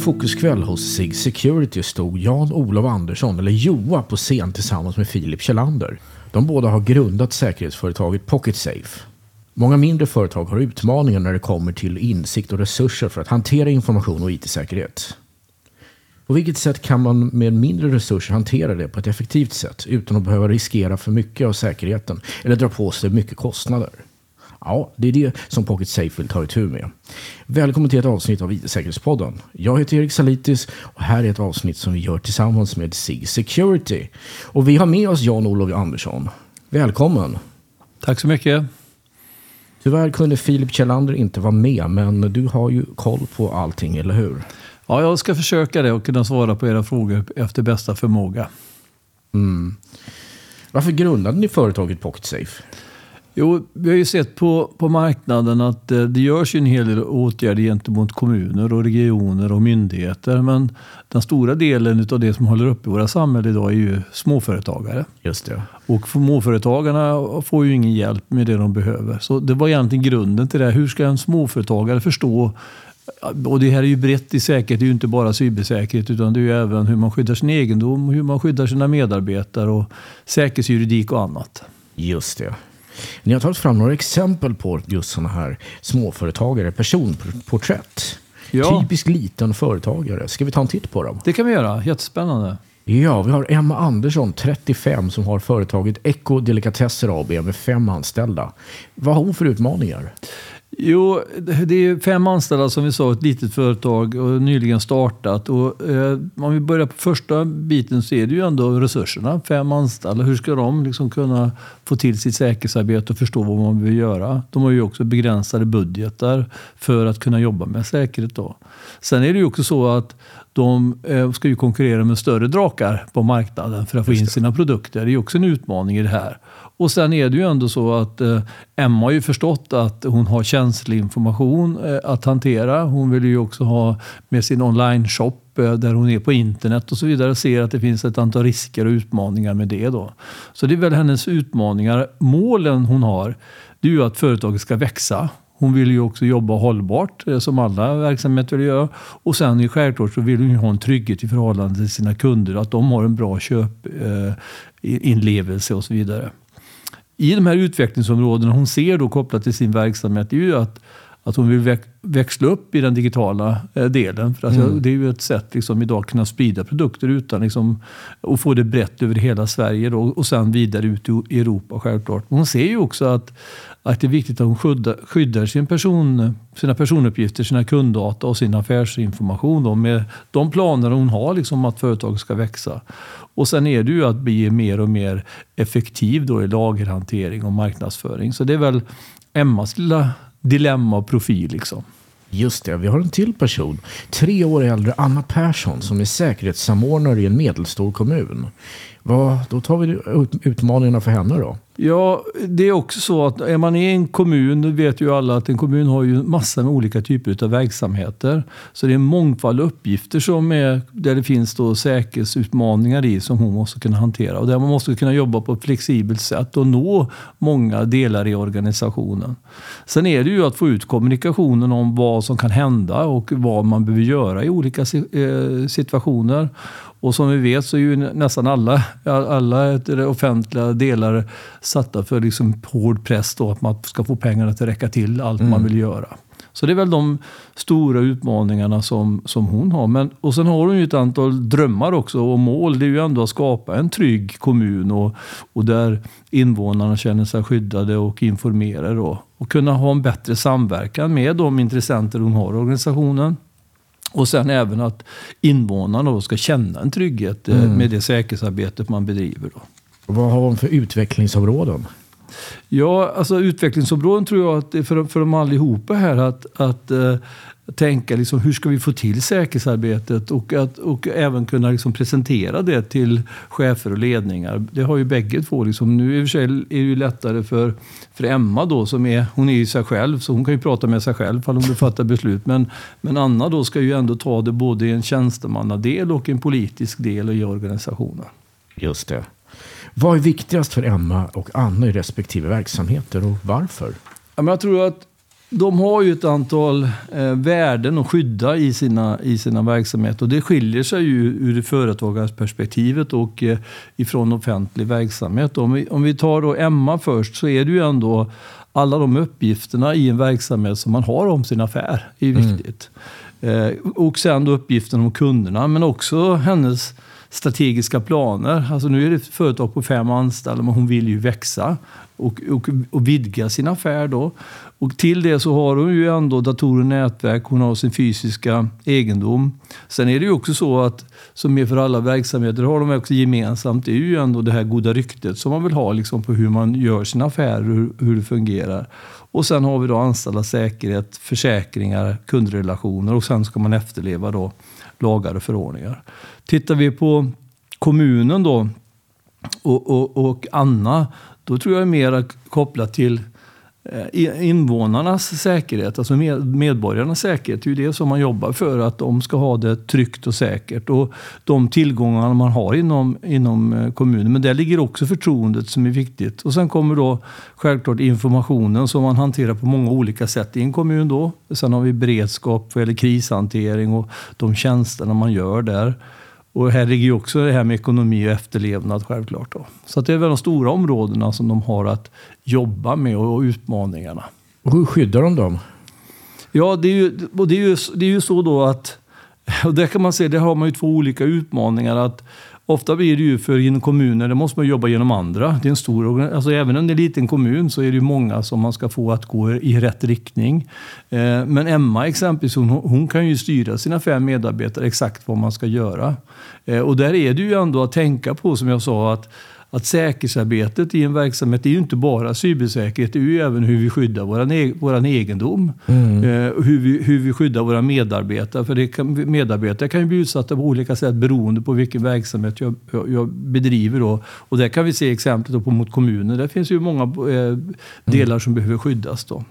fokuskväll hos SIG Security stod Jan-Olof Andersson, eller Joa, på scen tillsammans med Filip Kjellander. De båda har grundat säkerhetsföretaget PocketSafe. Många mindre företag har utmaningar när det kommer till insikt och resurser för att hantera information och IT-säkerhet. På vilket sätt kan man med mindre resurser hantera det på ett effektivt sätt utan att behöva riskera för mycket av säkerheten eller dra på sig mycket kostnader? Ja, det är det som Pocket Safe vill ta itu med. Välkommen till ett avsnitt av IT-säkerhetspodden. Jag heter Erik Salitis och här är ett avsnitt som vi gör tillsammans med SIG Security. Och vi har med oss Jan-Olof Andersson. Välkommen! Tack så mycket! Tyvärr kunde Filip Kjellander inte vara med, men du har ju koll på allting, eller hur? Ja, jag ska försöka det och kunna svara på era frågor efter bästa förmåga. Mm. Varför grundade ni företaget PocketSafe? Jo, vi har ju sett på, på marknaden att eh, det görs en hel del åtgärder gentemot kommuner och regioner och myndigheter. Men den stora delen av det som håller uppe våra samhälle idag är ju småföretagare. Just det. Och småföretagarna får ju ingen hjälp med det de behöver. Så det var egentligen grunden till det. Hur ska en småföretagare förstå och det här är ju brett i säkerhet, det är ju inte bara cybersäkerhet utan det är ju även hur man skyddar sin egendom, hur man skyddar sina medarbetare och säkerhetsjuridik och annat. Just det. Ni har tagit fram några exempel på just sådana här småföretagare, personporträtt. Ja. Typisk liten företagare. Ska vi ta en titt på dem? Det kan vi göra. Jättespännande. Ja, vi har Emma Andersson, 35, som har företaget Eco Delikatesser AB med fem anställda. Vad har hon för utmaningar? Jo, det är fem anställda som vi sa, ett litet företag och nyligen startat. Och, eh, om vi börjar på första biten så är det ju ändå resurserna. Fem anställda, hur ska de liksom kunna få till sitt säkerhetsarbete och förstå vad man vill göra? De har ju också begränsade budgetar för att kunna jobba med säkerhet. Då. Sen är det ju också så att de eh, ska ju konkurrera med större drakar på marknaden för att få in sina produkter. Det är också en utmaning i det här. Och sen är det ju ändå så att eh, Emma har ju förstått att hon har känslig information eh, att hantera. Hon vill ju också ha med sin online-shop där hon är på internet och så vidare. Ser att det finns ett antal risker och utmaningar med det. Då. Så det är väl hennes utmaningar. Målen hon har, det är ju att företaget ska växa. Hon vill ju också jobba hållbart, eh, som alla verksamheter vill göra. Och sen självklart så vill hon ju ha en trygghet i förhållande till sina kunder. Att de har en bra köpinlevelse eh, och så vidare i de här utvecklingsområdena hon ser då kopplat till sin verksamhet, det är ju att, att hon vill växla upp i den digitala eh, delen. För alltså, mm. Det är ju ett sätt liksom, idag att kunna sprida produkter utan liksom, och få det brett över hela Sverige då, och sen vidare ut i Europa självklart. Hon ser ju också att, att det är viktigt att hon skyddar, skyddar sin person, sina personuppgifter, sina kunddata och sin affärsinformation då, med de planer hon har liksom, att företaget ska växa. Och sen är det ju att bli mer och mer effektiv då i lagerhantering och marknadsföring. Så det är väl Emmas lilla dilemma och profil. Liksom. Just det, vi har en till person. Tre år äldre Anna Persson som är säkerhetssamordnare i en medelstor kommun. Va, då tar vi utmaningarna för henne då. Ja, det är också så att är man i en kommun, då vet ju alla att en kommun har ju massor med olika typer av verksamheter. Så det är en mångfald uppgifter som är, där det finns då säkerhetsutmaningar i som hon måste kunna hantera. Och där man måste kunna jobba på ett flexibelt sätt och nå många delar i organisationen. Sen är det ju att få ut kommunikationen om vad som kan hända och vad man behöver göra i olika eh, situationer. Och som vi vet så är ju nästan alla, alla offentliga delar satta för liksom hård press då, att man ska få pengarna att räcka till allt mm. man vill göra. Så det är väl de stora utmaningarna som, som hon har. Men, och sen har hon ju ett antal drömmar också och mål. Det är ju ändå att skapa en trygg kommun och, och där invånarna känner sig skyddade och informerade. Då. Och kunna ha en bättre samverkan med de intressenter hon har i organisationen. Och sen även att invånarna då ska känna en trygghet eh, mm. med det säkerhetsarbetet man bedriver. Då. Vad har de för utvecklingsområden? Ja, alltså utvecklingsområden tror jag att det är för, för dem allihopa här att, att uh, tänka liksom, hur ska vi få till säkerhetsarbetet och, att, och även kunna liksom presentera det till chefer och ledningar. Det har ju bägge två. Liksom. Nu i och för sig är det ju lättare för, för Emma då, som är, hon är ju sig själv, så hon kan ju prata med sig själv om hon fattar beslut. Men, men Anna då ska ju ändå ta det både i en tjänstemannadel och en politisk del i organisationen. Just det. Vad är viktigast för Emma och Anna i respektive verksamheter och varför? jag tror att de har ju ett antal eh, värden att skydda i sina, i sina verksamheter. Och det skiljer sig ju ur företagarperspektivet och eh, ifrån offentlig verksamhet. Om vi, om vi tar då Emma först så är det ju ändå alla de uppgifterna i en verksamhet som man har om sin affär. är mm. viktigt. Mm. Eh, och sen då uppgiften om kunderna men också hennes strategiska planer. Alltså nu är det ett företag på fem anställda men hon vill ju växa och, och, och vidga sin affär. Då. Och till det så har hon ju ändå datorer och nätverk, hon har sin fysiska egendom. Sen är det ju också så att, som är för alla verksamheter, har de också gemensamt, det är ju ändå det här goda ryktet som man vill ha liksom, på hur man gör sina affärer, hur, hur det fungerar. Och sen har vi då anställda säkerhet, försäkringar, kundrelationer och sen ska man efterleva då lagar och förordningar. Tittar vi på kommunen då och, och, och Anna, då tror jag är mer kopplat till Eh, invånarnas säkerhet, alltså medborgarnas säkerhet, det är ju det som man jobbar för, att de ska ha det tryggt och säkert. Och de tillgångar man har inom, inom eh, kommunen. Men där ligger också förtroendet som är viktigt. Och sen kommer då självklart informationen som man hanterar på många olika sätt i en kommun. Då. Sen har vi beredskap eller krishantering och de tjänsterna man gör där. Och här ligger ju också det här med ekonomi och efterlevnad självklart. Då. Så det är väl de stora områdena som de har att jobba med och utmaningarna. Och hur skyddar de dem? Ja, det är ju, det är ju, det är ju så då att, och där kan man se, där har man ju två olika utmaningar. att Ofta blir det ju för inom kommuner, där måste man jobba genom andra. Det är en stor alltså Även om det är en liten kommun så är det ju många som man ska få att gå i rätt riktning. Eh, men Emma exempelvis, hon, hon kan ju styra sina fem medarbetare exakt vad man ska göra. Eh, och där är det ju ändå att tänka på, som jag sa, att att säkerhetsarbetet i en verksamhet är ju inte bara cybersäkerhet, det är ju även hur vi skyddar vår e egendom. Mm. Eh, hur, vi, hur vi skyddar våra medarbetare. För det kan, medarbetare kan ju bli utsatta på olika sätt beroende på vilken verksamhet jag, jag, jag bedriver. Då. Och där kan vi se exemplet på mot kommuner. Där finns ju många eh, delar mm. som behöver skyddas. Då.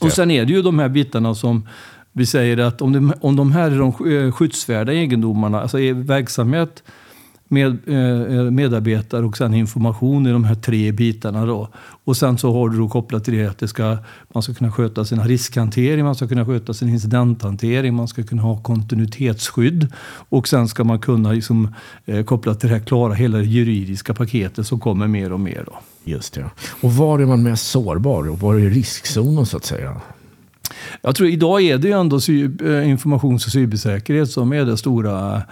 Och sen är det ju de här bitarna som vi säger att om, det, om de här är de eh, skyddsvärda egendomarna, alltså är verksamhet med, eh, medarbetare och sen information i de här tre bitarna. Då. Och sen så har du då kopplat till det att det ska, man ska kunna sköta sin riskhantering, man ska kunna sköta sin incidenthantering, man ska kunna ha kontinuitetsskydd och sen ska man kunna liksom, eh, koppla till det här, klara hela det juridiska paketet som kommer mer och mer. Då. Just det. Och var är man mest sårbar och var är riskzonen så att säga? Jag tror idag är det ju ändå eh, informations och cybersäkerhet som är den stora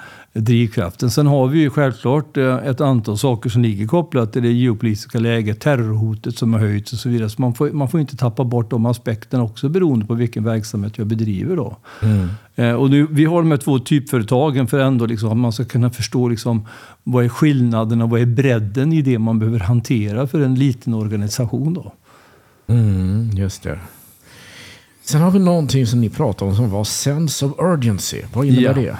drivkraften. Sen har vi ju självklart eh, ett antal saker som ligger kopplat till det geopolitiska läget, terrorhotet som har höjts och så vidare. Så man får, man får inte tappa bort de aspekterna också beroende på vilken verksamhet jag bedriver. Då. Mm. Eh, och nu, vi har de här två typföretagen för ändå liksom, att man ska kunna förstå liksom, vad är skillnaden och vad är bredden i det man behöver hantera för en liten organisation. Då. Mm, just det. Sen har vi någonting som ni pratade om som var sense of urgency. Vad innebär ja. det?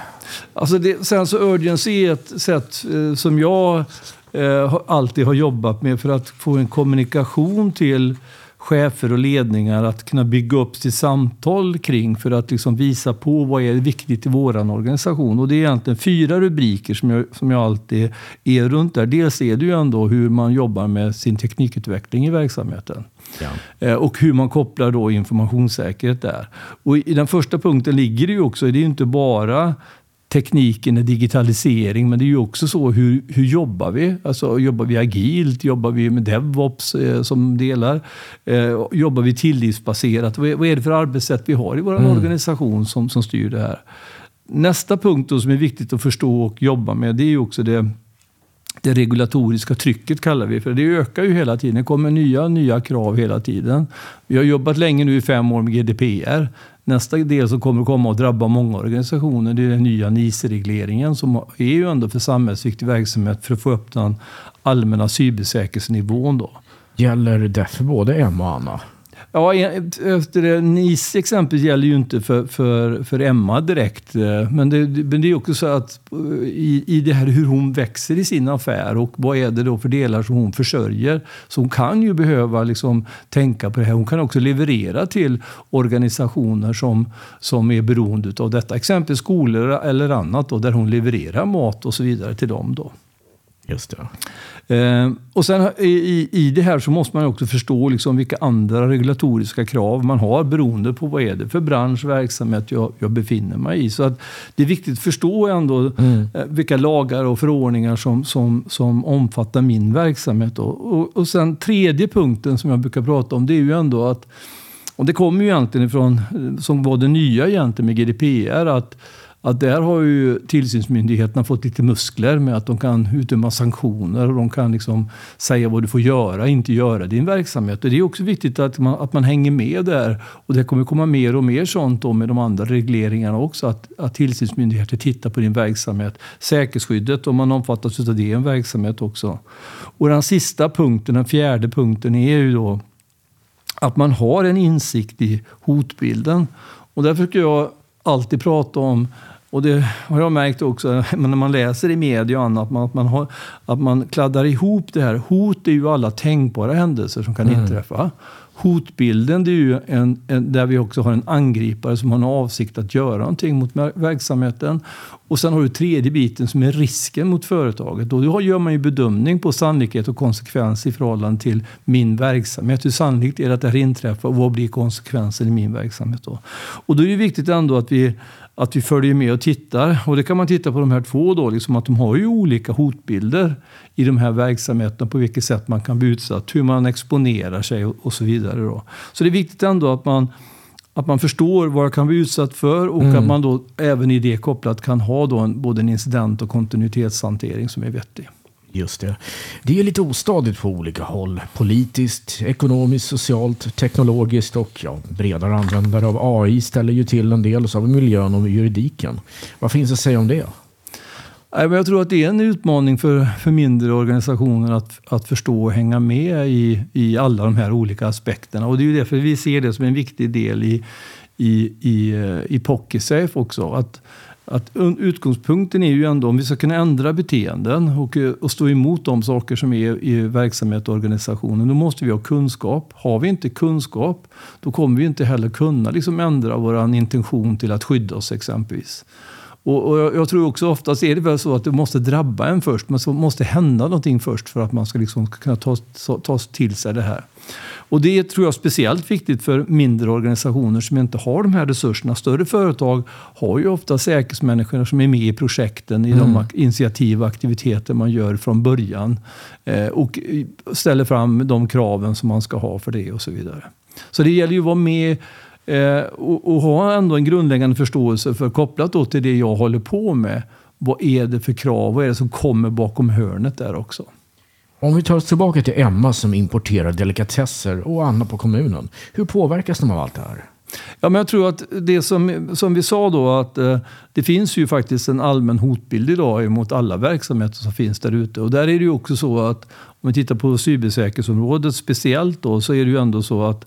Alltså det, sense of urgency är ett sätt eh, som jag eh, alltid har jobbat med för att få en kommunikation till chefer och ledningar att kunna bygga upp till samtal kring för att liksom visa på vad är viktigt i vår organisation. Och det är egentligen fyra rubriker som jag, som jag alltid är runt där. Dels är det ju ändå hur man jobbar med sin teknikutveckling i verksamheten. Ja. Eh, och hur man kopplar då informationssäkerhet där. Och I den första punkten ligger det ju också, det är inte bara tekniken är digitalisering, men det är ju också så hur, hur jobbar vi? Alltså, jobbar vi agilt? Jobbar vi med DevOps eh, som delar? Eh, jobbar vi tillitsbaserat? Vad är, vad är det för arbetssätt vi har i vår mm. organisation som, som styr det här? Nästa punkt då som är viktigt att förstå och jobba med, det är ju också det det regulatoriska trycket kallar vi för det. ökar ju hela tiden. Det kommer nya, nya krav hela tiden. Vi har jobbat länge nu i fem år med GDPR. Nästa del som kommer att komma att drabba många organisationer det är den nya NIS-regleringen som är ju ändå för samhällsviktig verksamhet för att få upp den allmänna cybersäkerhetsnivån. Då. Gäller det för både Emma och Anna? Ja, e- efter det, NIS exempel gäller ju inte för, för, för Emma direkt. Eh, men det, men det är också så att eh, i, i det här hur hon växer i sin affär och vad är det då för delar som hon försörjer. Så hon kan ju behöva liksom tänka på det här. Hon kan också leverera till organisationer som, som är beroende av detta. Exempelvis skolor eller annat då, där hon levererar mat och så vidare till dem. Då. Just det. Eh, och sen i, i det här så måste man också förstå liksom vilka andra regulatoriska krav man har beroende på vad är det för bransch, verksamhet jag, jag befinner mig i. Så att det är viktigt att förstå ändå mm. eh, vilka lagar och förordningar som, som, som omfattar min verksamhet. Och, och, och sen tredje punkten som jag brukar prata om det är ju ändå att och det kommer ju egentligen ifrån, eh, som var det nya egentligen med GDPR, att att där har ju tillsynsmyndigheterna fått lite muskler med att de kan utdöma sanktioner och de kan liksom säga vad du får göra, inte göra i din verksamhet. Och det är också viktigt att man, att man hänger med där. Och det kommer komma mer och mer sånt då med de andra regleringarna också. Att, att tillsynsmyndigheter tittar på din verksamhet. Säkerhetsskyddet, om man omfattas av det, är en verksamhet också. Och den sista punkten, den fjärde punkten, är ju då att man har en insikt i hotbilden. Och där försöker jag alltid prata om och det har jag märkt också när man läser i media och annat, att man, att man, har, att man kladdar ihop det här. Hot är ju alla tänkbara händelser som kan mm. inträffa. Hotbilden det är ju en, en, där vi också har en angripare som har en avsikt att göra någonting mot verksamheten. Och sen har du tredje biten som är risken mot företaget. Då gör man ju bedömning på sannolikhet och konsekvens i förhållande till min verksamhet. Hur sannolikt är det att det här inträffar och vad blir konsekvensen i min verksamhet då? Och då är det viktigt ändå att vi att vi följer med och tittar. Och det kan man titta på de här två då, liksom att de har ju olika hotbilder i de här verksamheterna, på vilket sätt man kan bli utsatt, hur man exponerar sig och, så vidare. Då. Så det är viktigt ändå att man, att man förstår vad jag kan bli utsatt för och mm. att man då även i det kopplat kan ha då en, både en incident och kontinuitetshantering som är vettig. Just det. Det är lite ostadigt på olika håll. Politiskt, ekonomiskt, socialt, teknologiskt och ja, bredare användare av AI ställer ju till en del. Och så har vi miljön och juridiken. Vad finns att säga om det? Jag tror att det är en utmaning för, för mindre organisationer att, att förstå och hänga med i, i alla de här olika aspekterna. Och det är ju därför vi ser det som en viktig del i, i, i, eh, i Pocketsafe också. Att, att utgångspunkten är ju ändå om vi ska kunna ändra beteenden och, eh, och stå emot de saker som är i verksamhet och organisationen, då måste vi ha kunskap. Har vi inte kunskap, då kommer vi inte heller kunna liksom ändra vår intention till att skydda oss exempelvis. Och, och jag, jag, tror också oftast är det väl så att det måste drabba en först, men så måste hända någonting först för att man ska liksom kunna ta, ta, ta till sig det här. Och det tror jag är speciellt viktigt för mindre organisationer som inte har de här resurserna. Större företag har ju ofta säkerhetsmänniskor som är med i projekten, i mm. de initiativ och aktiviteter man gör från början. Eh, och ställer fram de kraven som man ska ha för det och så vidare. Så det gäller ju att vara med eh, och, och, ha ändå en grundläggande förståelse för kopplat då till det jag håller på med. Vad är det för krav? Vad är det som kommer bakom hörnet där också? Om vi tar oss tillbaka till Emma som importerar delikatesser och Anna på kommunen. Hur påverkas de av allt det här? Ja, men jag tror att det som, som vi sa då, att eh, det finns ju faktiskt en allmän hotbild idag mot alla verksamheter som finns där ute. Och där är det ju också så att om vi tittar på cybersäkerhetsområdet speciellt då, så är det ju ändå så att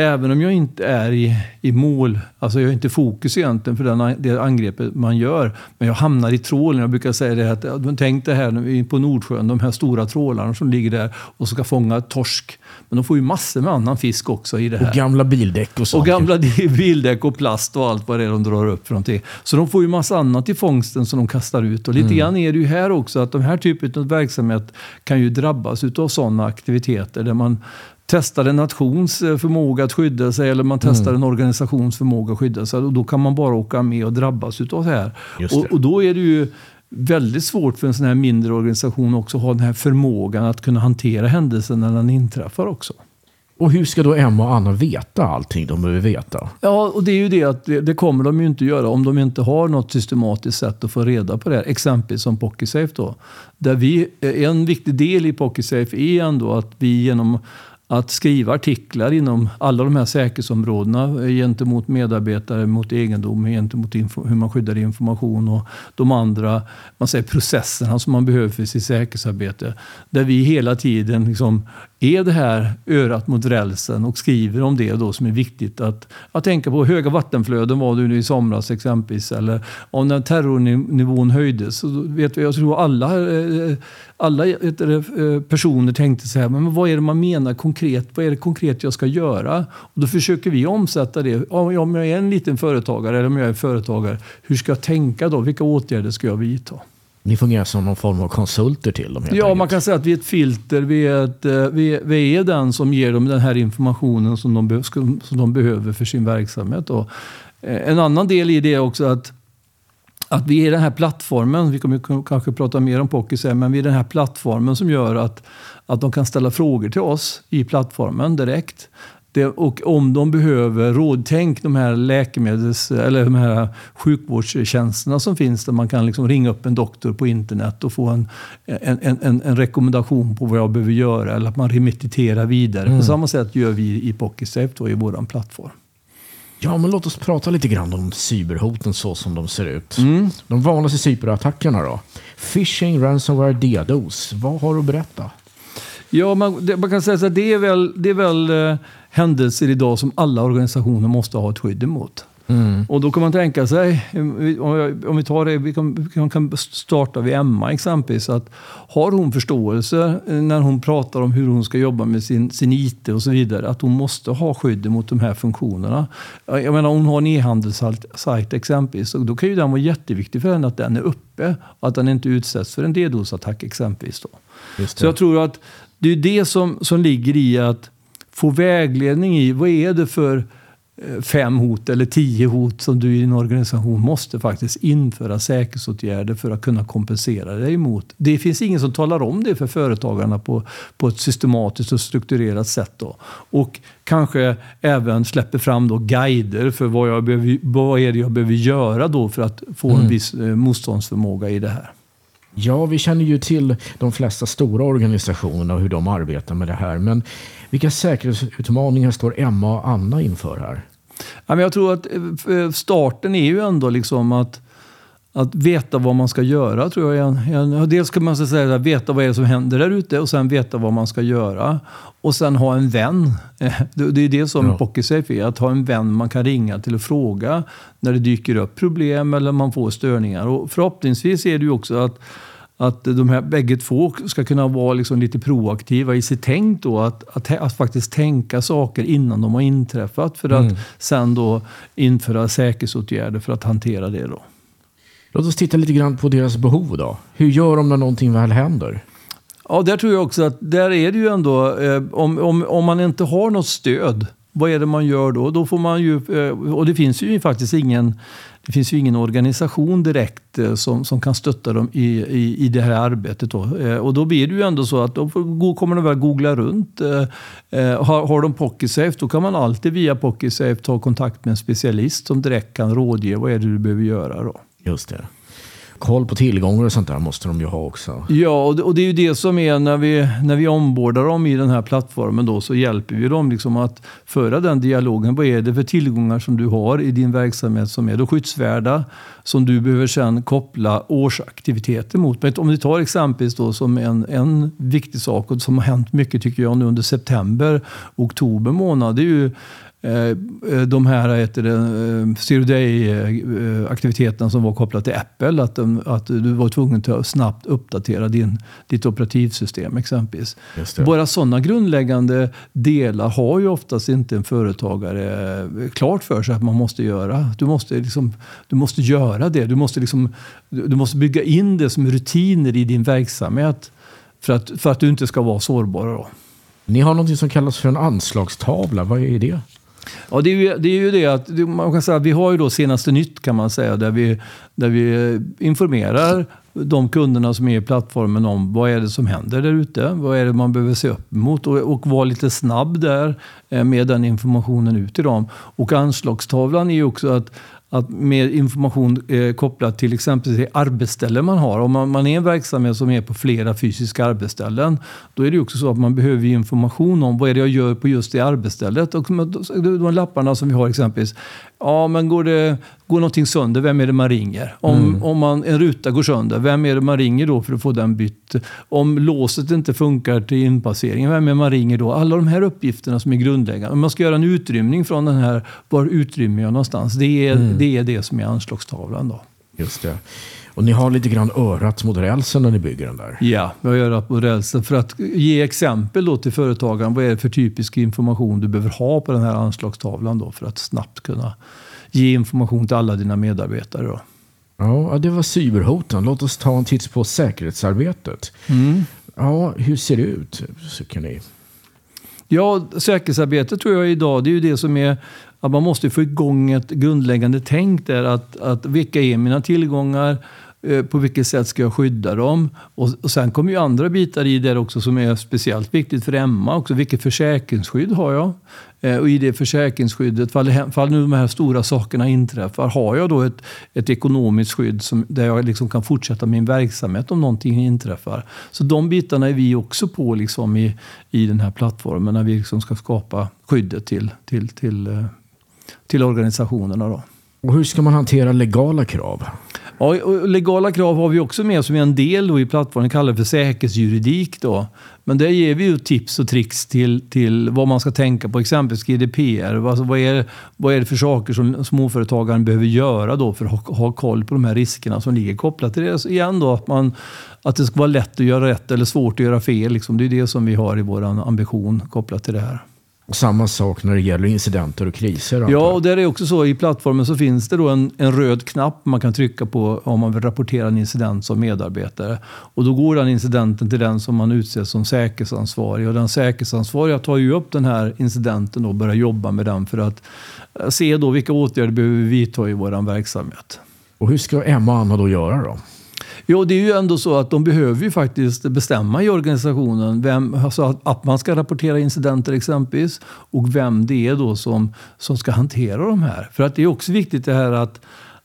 Även om jag inte är i, i mål, alltså jag är inte fokus egentligen för den, det angreppet man gör. Men jag hamnar i trålen. Jag brukar säga det att, tänk det här på Nordsjön, de här stora trålarna som ligger där och ska fånga torsk. Men de får ju massor med annan fisk också i det här. Och gamla bildäck och sånt. Och gamla bildäck och plast och allt vad det är de drar upp för någonting. Så de får ju massa annat i fångsten som de kastar ut. Och lite mm. grann är det ju här också att de här typen av verksamhet kan ju drabbas av sådana aktiviteter där man testar en nations eh, förmåga att skydda sig eller man testar mm. en organisations förmåga att skydda sig. Och då kan man bara åka med och drabbas utav det här. Det. Och, och, då är det ju väldigt svårt för en sån här mindre organisation också att ha den här förmågan att kunna hantera händelsen när den inträffar också. Och hur ska då Emma och Anna veta allting de behöver veta? Ja, och det är ju det att det, det, kommer de ju inte göra om de inte har något systematiskt sätt att få reda på det här. Exempelvis som Pocketsafe då. Där vi, en viktig del i Pocketsafe är ändå att vi genom att skriva artiklar inom alla de här säkerhetsområdena gentemot medarbetare, mot egendom, gentemot hur man skyddar information och de andra man säger, processerna som man behöver för sitt säkerhetsarbete. Där vi hela tiden liksom är det här örat mot rälsen och skriver om det då som är viktigt att, att tänka på. Höga vattenflöden var det nu i somras exempelvis. Eller om när terrornivån höjdes. Så vet vi, jag tror alla, eh, alla eh, eh, personer tänkte så här, men vad är det man menar konkret? Vad är det konkret jag ska göra? Och då försöker vi omsätta det. Om jag är en liten företagare eller om jag är företagare, hur ska jag tänka då? Vilka åtgärder ska jag vidta? Ni fungerar som någon form av konsulter till dem? Ja, enkelt. man kan säga att vi är ett filter. Vi är, ett, eh, vi, vi är den som ger dem den här informationen som de, som de behöver för sin verksamhet. Och eh, en annan del i det är också att att vi är den här plattformen, vi kommer kanske prata mer om Pocky sen, men vi är den här plattformen som gör att, att de kan ställa frågor till oss i plattformen direkt. Det, och om de behöver råd, tänk de här läkemedels eller de här sjukvårdstjänsterna som finns där man kan liksom ringa upp en doktor på internet och få en, en, en, en rekommendation på vad jag behöver göra eller att man remitterar vidare. Mm. På samma sätt gör vi i PocketSafe i vår plattform. Ja, men låt oss prata lite grann om cyberhoten så som de ser ut. Mm. De vanligaste cyberattackerna då? Phishing, ransomware, DDoS. Vad har du att berätta? Ja, man, det, man kan säga att det är väl, det är väl eh, händelser idag som alla organisationer måste ha ett skydd emot. Mm. Och då kan man tänka sig, om vi tar det, vi kan, kan starta vid Emma exempelvis, att har hon förståelse när hon pratar om hur hon ska jobba med sin, sin IT och så vidare, att hon måste ha skydd mot de här funktionerna. Jag menar, hon har en e-handelssajt exempelvis, och då kan ju den vara jätteviktig för henne att den är uppe att den inte utsätts för en DDoS-attack exempelvis. Då. Så jag tror att det är det som, som ligger i att få vägledning i vad är det för eh, fem hot eller tio hot som du i din organisation måste faktiskt införa säkerhetsåtgärder för att kunna kompensera dig emot. Det finns ingen som talar om det för företagarna på, på ett systematiskt och strukturerat sätt. Då. Och kanske även släpper fram då guider för vad, jag behöver, vad är det jag behöver göra då för att få mm. en viss eh, motståndsförmåga i det här. Ja, vi känner ju till de flesta stora organisationerna och hur de arbetar med det här. Men vilka säkerhetsutmaningar står Emma och Anna inför här? jag tror att eh, starten är ju ändå liksom att, att veta vad man ska göra. tror jag. Dels ska man säga, veta vad är som händer där ute och sen veta vad man ska göra. Och sen ha en vän. Det är det som ja. PocketSafe är, att ha en vän man kan ringa till och fråga när det dyker upp problem eller man får störningar. Och förhoppningsvis är det ju också att att de här bägge två ska kunna vara liksom lite proaktiva i sitt tänk då. Att, att, att, faktiskt tänka saker innan de har inträffat för att mm. sen då införa säkerhetsåtgärder för att hantera det. Då. Låt oss titta lite grann på deras behov då. Hur gör de när någonting väl händer? Ja, där tror jag också att där är det ju ändå, eh, om, om, om man inte har något stöd, vad är det man gör då? Då får man ju, eh, och det finns ju faktiskt ingen det finns ju ingen organisation direkt eh, som, som kan stötta dem i, i, i det här arbetet. Då. Eh, och då blir det ju ändå så att då kommer de väl googla runt. Eh, eh har, har de PocketSafe då kan man alltid via PocketSafe ta kontakt med en specialist som direkt kan rådge vad är det du behöver göra. Då. Just det koll på tillgångar och sånt där måste de ju ha också. Ja, och det, och det är ju det som är när vi, när vi ombordar dem i den här plattformen då så hjälper vi dem liksom att föra den dialogen. Vad är det för tillgångar som du har i din verksamhet som är då skyddsvärda som du behöver sedan koppla årsaktiviteter mot. Men om vi tar exempelvis då som en, en viktig sak och som har hänt mycket tycker jag nu under september, oktober månad. Det är ju de här heter det, eh, Zero Day-aktiviteterna som var kopplade till Apple. Att, att du var tvungen att snabbt uppdatera din, ditt operativsystem exempelvis. Bara sådana grundläggande delar har ju oftast inte en företagare klart för sig att man måste göra. Du måste, liksom, du måste göra det. Du måste, liksom, du måste bygga in det som rutiner i din verksamhet för att, för att du inte ska vara sårbar. Då. Ni har något som kallas för en anslagstavla. Vad är det? Ja, det är, ju, det är ju det att man kan säga, vi har ju då senaste nytt kan man säga där vi, där vi eh, informerar de kunderna som är i plattformen om vad är det som händer där ute. Vad är det man behöver se upp mot och, och vara lite snabb där eh, med den informationen ut till dem. Och anslagstavlan är ju också att att med information eh, kopplat till exempel till arbetsställen man har. Om man, man, är en verksamhet som är på flera fysiska arbetsställen, då är det också så att man behöver information om vad är det jag gör på just det arbetsstället. Och de lapparna som vi har exempelvis, Ja, men går, det, går någonting sönder, vem är det man ringer? Om, mm. om man, en ruta går sönder, vem är det man ringer då för att få den bytt? Om låset inte funkar till inpasseringen, vem är det man ringer då? Alla de här uppgifterna som är grundläggande. Om man ska göra en utrymning från den här, var utrymmer jag någonstans? Det är, mm. det är det som är anslagstavlan då. Just det. Och ni har lite grann örat mot rälsen när ni bygger den där? Ja, vi har örat mot rälsen. För att ge exempel då till företagaren, vad är det för typisk information du behöver ha på den här anslagstavlan då för att snabbt kunna ge information till alla dina medarbetare. Då. Ja, det var cyberhoten. Låt oss ta en titt på säkerhetsarbetet. Mm. Ja, hur ser det ut, tycker ni? Ja, säkerhetsarbete tror jag idag, det är ju det som är att man måste få igång ett grundläggande tänk där. Att, att vilka är mina tillgångar? Eh, på vilket sätt ska jag skydda dem? Och, och sen kommer ju andra bitar i det också som är speciellt viktigt för Emma. Också. Vilket försäkringsskydd har jag? Eh, och i det försäkringsskyddet, fall, fall nu de här stora sakerna inträffar, har jag då ett, ett ekonomiskt skydd som, där jag liksom kan fortsätta min verksamhet om någonting inträffar? Så de bitarna är vi också på liksom i, i den här plattformen när vi liksom ska skapa skyddet till, till, till, eh, till organisationerna. Då. Och hur ska man hantera legala krav? Ja, och legala krav har vi också med som är en del i plattformen, kallar för säkerhetsjuridik. Då. Men där ger vi ju tips och tricks till, till vad man ska tänka på, exempelvis GDPR. Alltså vad, är, vad är det för saker som småföretagaren behöver göra då för att ha, ha koll på de här riskerna som ligger kopplat till det? Så igen då, att, man, att det ska vara lätt att göra rätt eller svårt att göra fel. Liksom. Det är det som vi har i vår ambition kopplat till det här. Och samma sak när det gäller incidenter och kriser? Ja, och där är också så i plattformen så finns det då en, en röd knapp man kan trycka på om man vill rapportera en incident som medarbetare. Och då går den incidenten till den som man utser som säkerhetsansvarig. Och den säkerhetsansvariga tar ju upp den här incidenten och börjar jobba med den för att eh, se då vilka åtgärder behöver vi vidta i vår verksamhet. Och hur ska Emma och Anna då göra då? Jo, det är ju ändå så att de behöver ju faktiskt bestämma i organisationen vem, alltså att man ska rapportera incidenter exempelvis och vem det är då som, som ska hantera de här. För att det är också viktigt det här att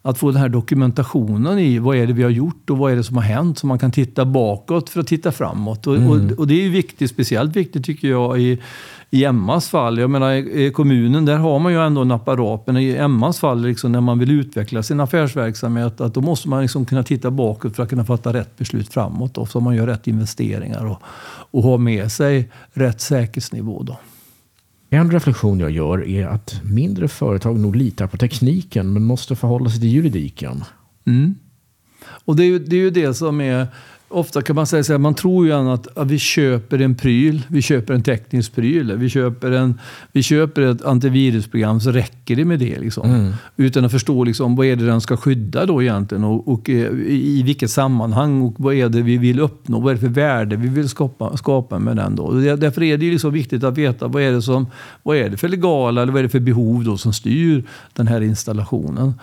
att få den här dokumentationen i vad är det vi har gjort och vad är det som har hänt så man kan titta bakåt för att titta framåt. Och, mm. och, och det är viktigt, speciellt viktigt tycker jag i, i Emmas fall, jag menar i kommunen, där har man ju ändå en apparat. Men i Emmas fall, liksom, när man vill utveckla sin affärsverksamhet, att då måste man liksom kunna titta bakåt för att kunna fatta rätt beslut framåt. Då, så man gör rätt investeringar och, och har med sig rätt säkerhetsnivå. Då. En reflektion jag gör är att mindre företag nog litar på tekniken men måste förhålla sig till juridiken. Mm. Och det är, ju, det är ju det som är ofta kan man säga så här, man tror ju att, att vi köper en pryl, vi köper en teknisk pryl, vi köper, en, vi köper ett antivirusprogram så räcker det med det. Liksom. Mm. Utan att förstå liksom, vad är det den ska skydda då egentligen och, och eh, i, vilket sammanhang och vad är det vi vill uppnå, vad är det för värde vi vill skapa, skapa med den. Då. Därför är det ju liksom viktigt att veta vad är, det som, vad är det för legala eller vad är det för behov då som styr den här installationen.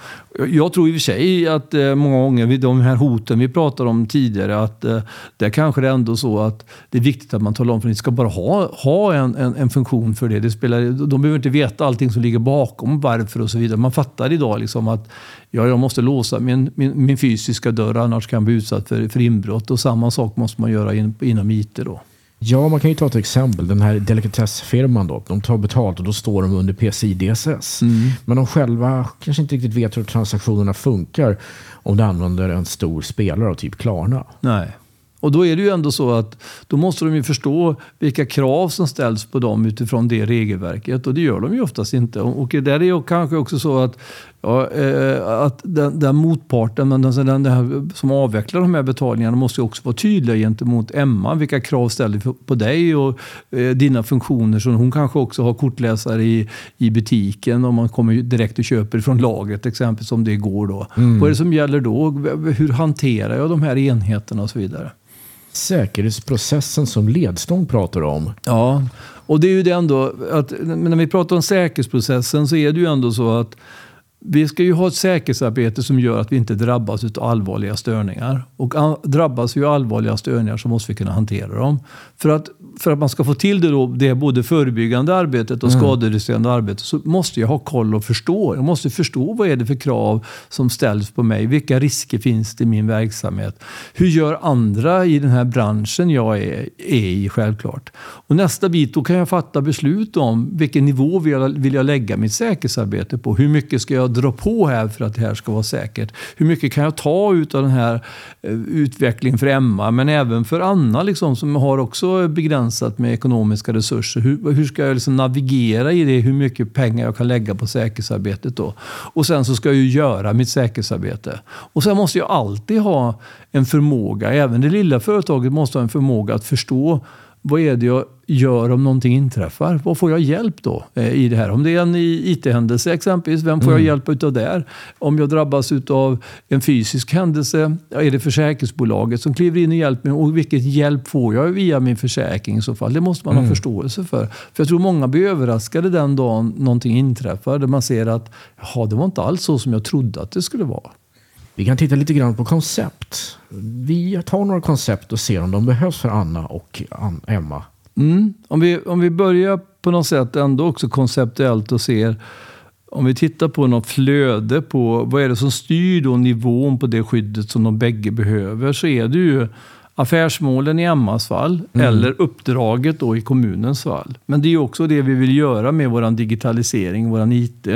Jag tror i och för sig att eh, många gånger, de här hoten vi pratade om tidigare, att att eh, där kanske det är ändå så att det är viktigt att man talar om för att ni ska bara ha, ha en, en, en, funktion för det. det spelar, de behöver inte veta allting som ligger bakom varför och så vidare. Man fattar idag liksom att ja, jag måste låsa min, min, min fysiska dörr annars kan jag bli utsatt för, för inbrott. Och samma sak måste man göra in, inom IT. Då. Ja, man kan ju ta ett exempel. Den här delikatessfirman då, de tar betalt och då står de under PCI DSS. Mm. Men de själva kanske inte riktigt vet hur transaktionerna funkar om du använder en stor spelare av typ Klarna. Nej. Och då är det ju ändå så att då måste de ju förstå vilka krav som ställs på dem utifrån det regelverket. Och det gör de ju oftast inte. Och där är det kanske också så att Ja, eh, att den, den motparten, men den, den, den som avvecklar de här betalningarna måste också vara tydliga gentemot Emma. Vilka krav ställer på dig och eh, dina funktioner? Så hon kanske också har kortläsare i, i butiken om man kommer direkt och köper från lagret exempelvis om det går då. Mm. Vad är det som gäller då? Hur hanterar jag de här enheterna och så vidare? Säkerhetsprocessen som ledstång pratar om. Ja, och det är ju det ändå att när vi pratar om säkerhetsprocessen så är det ju ändå så att vi ska ju ha ett säkerhetsarbete som gör att vi inte drabbas av allvarliga störningar. Och drabbas vi av allvarliga störningar så måste vi kunna hantera dem. För att, för att man ska få till det, då, det både förebyggande arbetet och mm. skadereducerande arbetet så måste jag ha koll och förstå. Jag måste förstå vad är det för krav som ställs på mig. Vilka risker finns det i min verksamhet? Hur gör andra i den här branschen jag är, är i självklart? Och nästa bit, då kan jag fatta beslut om vilken nivå vill jag, vill jag lägga mitt säkerhetsarbete på. Hur mycket ska jag dra på här för att det här ska vara säkert? Hur mycket kan jag ta ut av den här eh, utvecklingen för Emma, men även för Anna liksom, som har också begränsat med ekonomiska resurser. Hur, hur ska jag liksom navigera i det? Hur mycket pengar jag kan lägga på säkerhetsarbetet då? Och sen så ska jag ju göra mitt säkerhetsarbete. Och sen måste jag alltid ha en förmåga, även det lilla företaget måste ha en förmåga att förstå vad är det jag gör om någonting inträffar? Vad får jag hjälp då eh, i det här? Om det är en IT-händelse exempelvis, vem får jag mm. hjälp utav där? Om jag drabbas utav en fysisk händelse, är det försäkringsbolaget som kliver in och hjälper mig? Och vilket hjälp får jag via min försäkring i så fall? Det måste man mm. ha förståelse för. För jag tror många blir överraskade den dagen någonting inträffar, där man ser att Jaha, det var inte alls så som jag trodde att det skulle vara. Vi kan titta lite grann på koncept. Vi tar några koncept och ser om de behövs för Anna och Emma. Mm. Om, vi, om vi börjar på något sätt ändå också konceptuellt och ser om vi tittar på något flöde på vad är det som styr då nivån på det skyddet som de bägge behöver så är det ju affärsmålen i Emmas fall mm. eller uppdraget då i kommunens fall. Men det är också det vi vill göra med vår digitalisering, vår IT.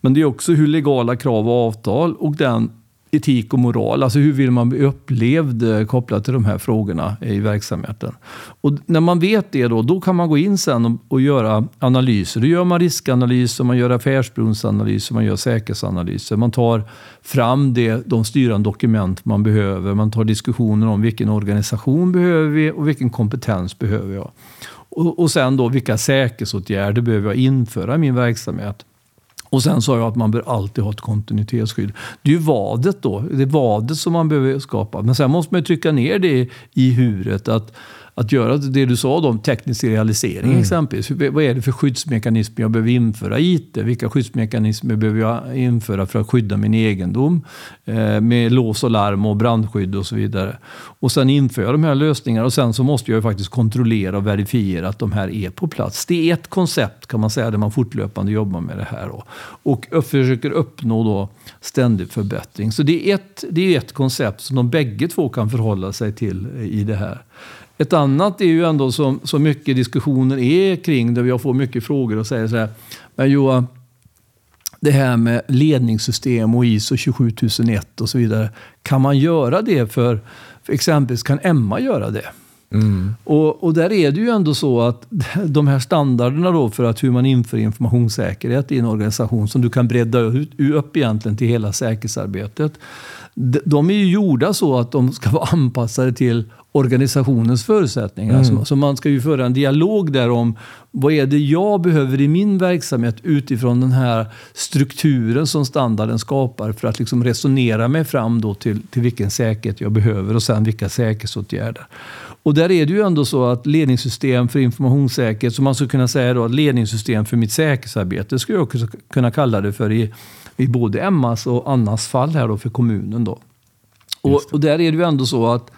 Men det är också hur legala krav och avtal och den etik och moral. Alltså hur vill man bli upplevd eh, kopplat till de här frågorna i verksamheten. Och när man vet det då, då kan man gå in sen och, och göra analyser. Då gör man riskanalyser, man gör affärsbrunnsanalyser, man gör säkerhetsanalyser. Man tar fram det, de styrande dokument man behöver. Man tar diskussioner om vilken organisation behöver vi och vilken kompetens behöver jag. Och, och sen då vilka säkerhetsåtgärder behöver jag införa i min verksamhet. Och sen sa jag att man bör alltid ha ett kontinuitetsskydd. Det är ju vadet då. Det är vadet som man behöver skapa. Men sen måste man trycka ner det i huret. Att att göra det du sa om teknisk realisering mm. exempelvis. Vad är det för skyddsmekanismer jag behöver införa i IT? Vilka skyddsmekanismer behöver jag införa för att skydda min egendom? Eh, med lås och larm och brandskydd och så vidare. Och sen inför jag de här lösningarna och sen så måste jag faktiskt kontrollera och verifiera att de här är på plats. Det är ett koncept kan man säga där man fortlöpande jobbar med det här. Då. Och försöker uppnå då ständig förbättring. Så det är, ett, det är ett koncept som de bägge två kan förhålla sig till i det här. Ett annat är ju ändå som så mycket diskussioner är kring, där jag får mycket frågor och säger så här. Men Johan, det här med ledningssystem och ISO 27001 och så vidare. Kan man göra det för, för exempelvis kan Emma göra det? Mm. Och, och, där är det ju ändå så att de här standarderna då för att hur man inför informationssäkerhet i en organisation som du kan bredda ut, upp egentligen till hela säkerhetsarbetet. De är ju gjorda så att de ska vara anpassade till organisationens förutsättningar. Mm. Så, så, man ska ju föra en dialog där om vad är det jag behöver i min verksamhet utifrån den här strukturen som standarden skapar för att liksom resonera mig fram då till, till vilken säkerhet jag behöver och sen vilka säkerhetsåtgärder. Och där är det ju ändå så att ledningssystem för informationssäkerhet, som man skulle kunna säga då, att ledningssystem för mitt säkerhetsarbete skulle jag också kunna kalla det för i, i både Emmas och Annas fall här då för kommunen. Då. Och, och där är det ju ändå så att,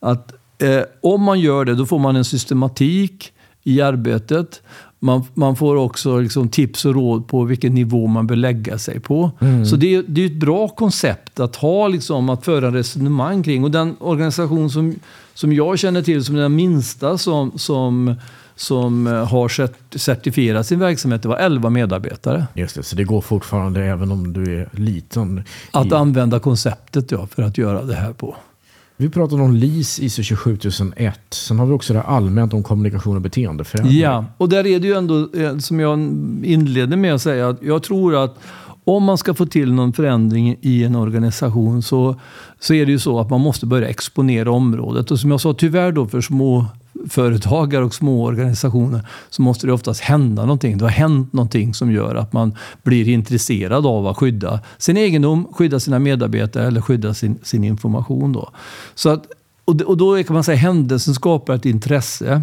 att Eh, om man gör det, då får man en systematik i arbetet. Man, man får också liksom tips och råd på vilken nivå man bör lägga sig på. Mm. Så det, det är ett bra koncept att ha, liksom, att föra resonemang kring. Och den organisation som, som jag känner till som den minsta som, som som eh, har certifierat sin verksamhet. Det var 11 medarbetare. Just det, så det går fortfarande även om du är liten? Att i... använda konceptet ja, för att göra det här på. Vi pratade om LIS ISO 27001. Sen har vi också det allmänt om kommunikation och beteendeförändring. Ja, och där är det ju ändå eh, som jag inledde med att säga att jag tror att om man ska få till någon förändring i en organisation så, så är det ju så att man måste börja exponera området. Och som jag sa, tyvärr då för små företagare och små organisationer så måste det oftast hända någonting. Det har hänt någonting som gör att man blir intresserad av att skydda sin egendom, skydda sina medarbetare eller skydda sin, sin information. Då. Så att, och då kan man säga att händelsen skapar ett intresse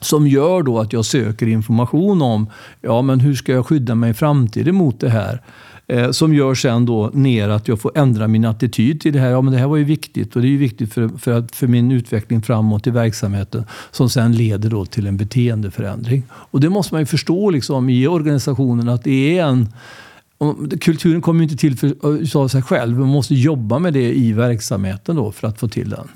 som gör då att jag söker information om ja, men hur ska jag skydda mig i framtiden mot det här. Eh, som gör sen då ner att jag får ändra min attityd till det här. Ja, men det här var ju viktigt och det är ju viktigt för, för, att, för min utveckling framåt i verksamheten som sen leder då till en beteendeförändring. Och det måste man ju förstå liksom, i organisationen att det är en Kulturen kommer inte till för, av sig själv. Man måste jobba med det i verksamheten då för att få till den.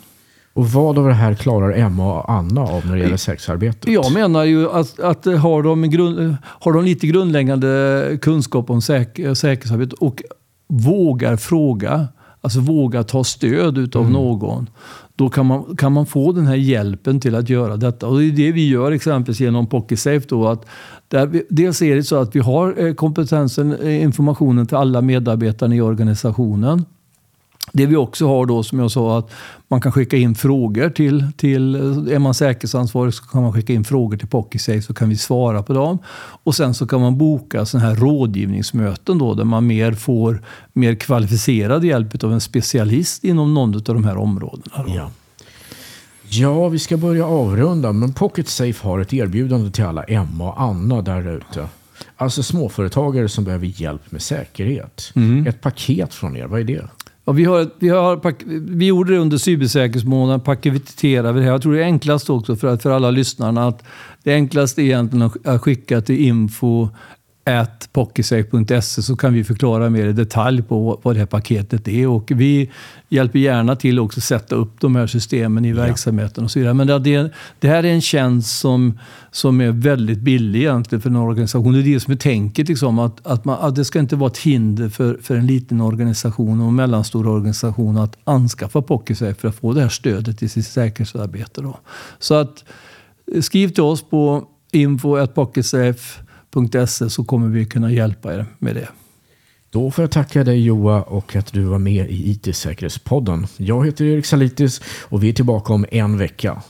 Och vad av det här klarar Emma och Anna av när det gäller sexarbetet? Jag menar ju att, att har, de grund, har de lite grundläggande kunskap om säk, säkerhetsarbete och vågar fråga, alltså vågar ta stöd utav mm. någon, då kan man, kan man få den här hjälpen till att göra detta. Och det är det vi gör exempelvis genom PocketSafe. Då, att där vi, dels är det så att vi har eh, kompetensen, eh, informationen till alla medarbetarna i organisationen. Det vi också har då som jag sa att man kan skicka in frågor till, till är man säkerhetsansvarig så kan man skicka in frågor till PocketSafe så kan vi svara på dem. Och sen så kan man boka sådana här rådgivningsmöten då där man mer får mer kvalificerad hjälp av en specialist inom någon av de här områdena. Då. Ja. Ja, vi ska börja avrunda, men Pocket Safe har ett erbjudande till alla Emma och Anna där ute. Alltså småföretagare som behöver hjälp med säkerhet. Ett paket från er, vad är det? Ja, vi, har, vi, har, vi gjorde det under cybersäkerhetsmånaden, paketerade vi det här. Jag tror det är enklast också för, för alla lyssnarna att det enklaste är egentligen att skicka till info pocketsafe.se så kan vi förklara mer i detalj på vad det här paketet är. Och vi hjälper gärna till också att sätta upp de här systemen i verksamheten och så vidare. Men det, det här är en tjänst som, som är väldigt billig egentligen för en organisation. Det är det som är tänket, liksom, att, att, man, att det ska inte vara ett hinder för, för en liten organisation och en mellanstor organisation att anskaffa PocketSafe för att få det här stödet i sitt säkerhetsarbete. Då. Så att skriv till oss på info.pocketsafe .se så kommer vi kunna hjälpa er med det. Då får jag tacka dig Joa och att du var med i IT-säkerhetspodden. Jag heter Erik Salitis och vi är tillbaka om en vecka.